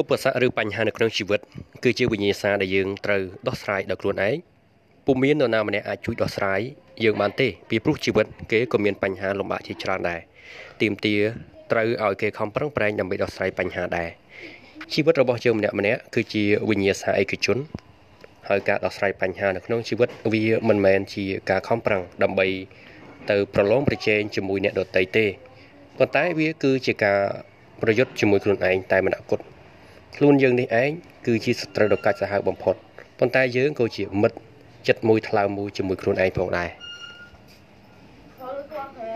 ឧបសគ្គឬបញ្ហានៅក្នុងជីវិតគឺជាវិញ្ញាសាដែលយើងត្រូវដោះស្រាយដោយខ្លួនឯងពុំមាននរណាម្នាក់អាចជួយដោះស្រាយយើងបានទេពីព្រោះជីវិតគេក៏មានបញ្ហាលំបាកជាច្រើនដែរទីមទាត្រូវឲ្យគេខំប្រឹងប្រែងដើម្បីដោះស្រាយបញ្ហាដែរជីវិតរបស់យើងម្នាក់ម្នាក់គឺជាវិញ្ញាសាឯកជនហើយការដោះស្រាយបញ្ហានៅក្នុងជីវិតវាមិនមែនជាការខំប្រឹងដើម្បីទៅប្រឡងប្រជែងជាមួយអ្នកដទៃទេប៉ុន្តែវាគឺជាការប្រយុទ្ធជាមួយខ្លួនឯងតែម្នាក់គត់ ខ្លួនយើងនេះឯងគឺជាសត្រូវដ៏កាចសាហាវបំផុតប៉ុន្តែយើងក៏ជាមិត្តចិត្តមួយថ្លើមមួយជាមួយខ្លួនឯងផងដែរ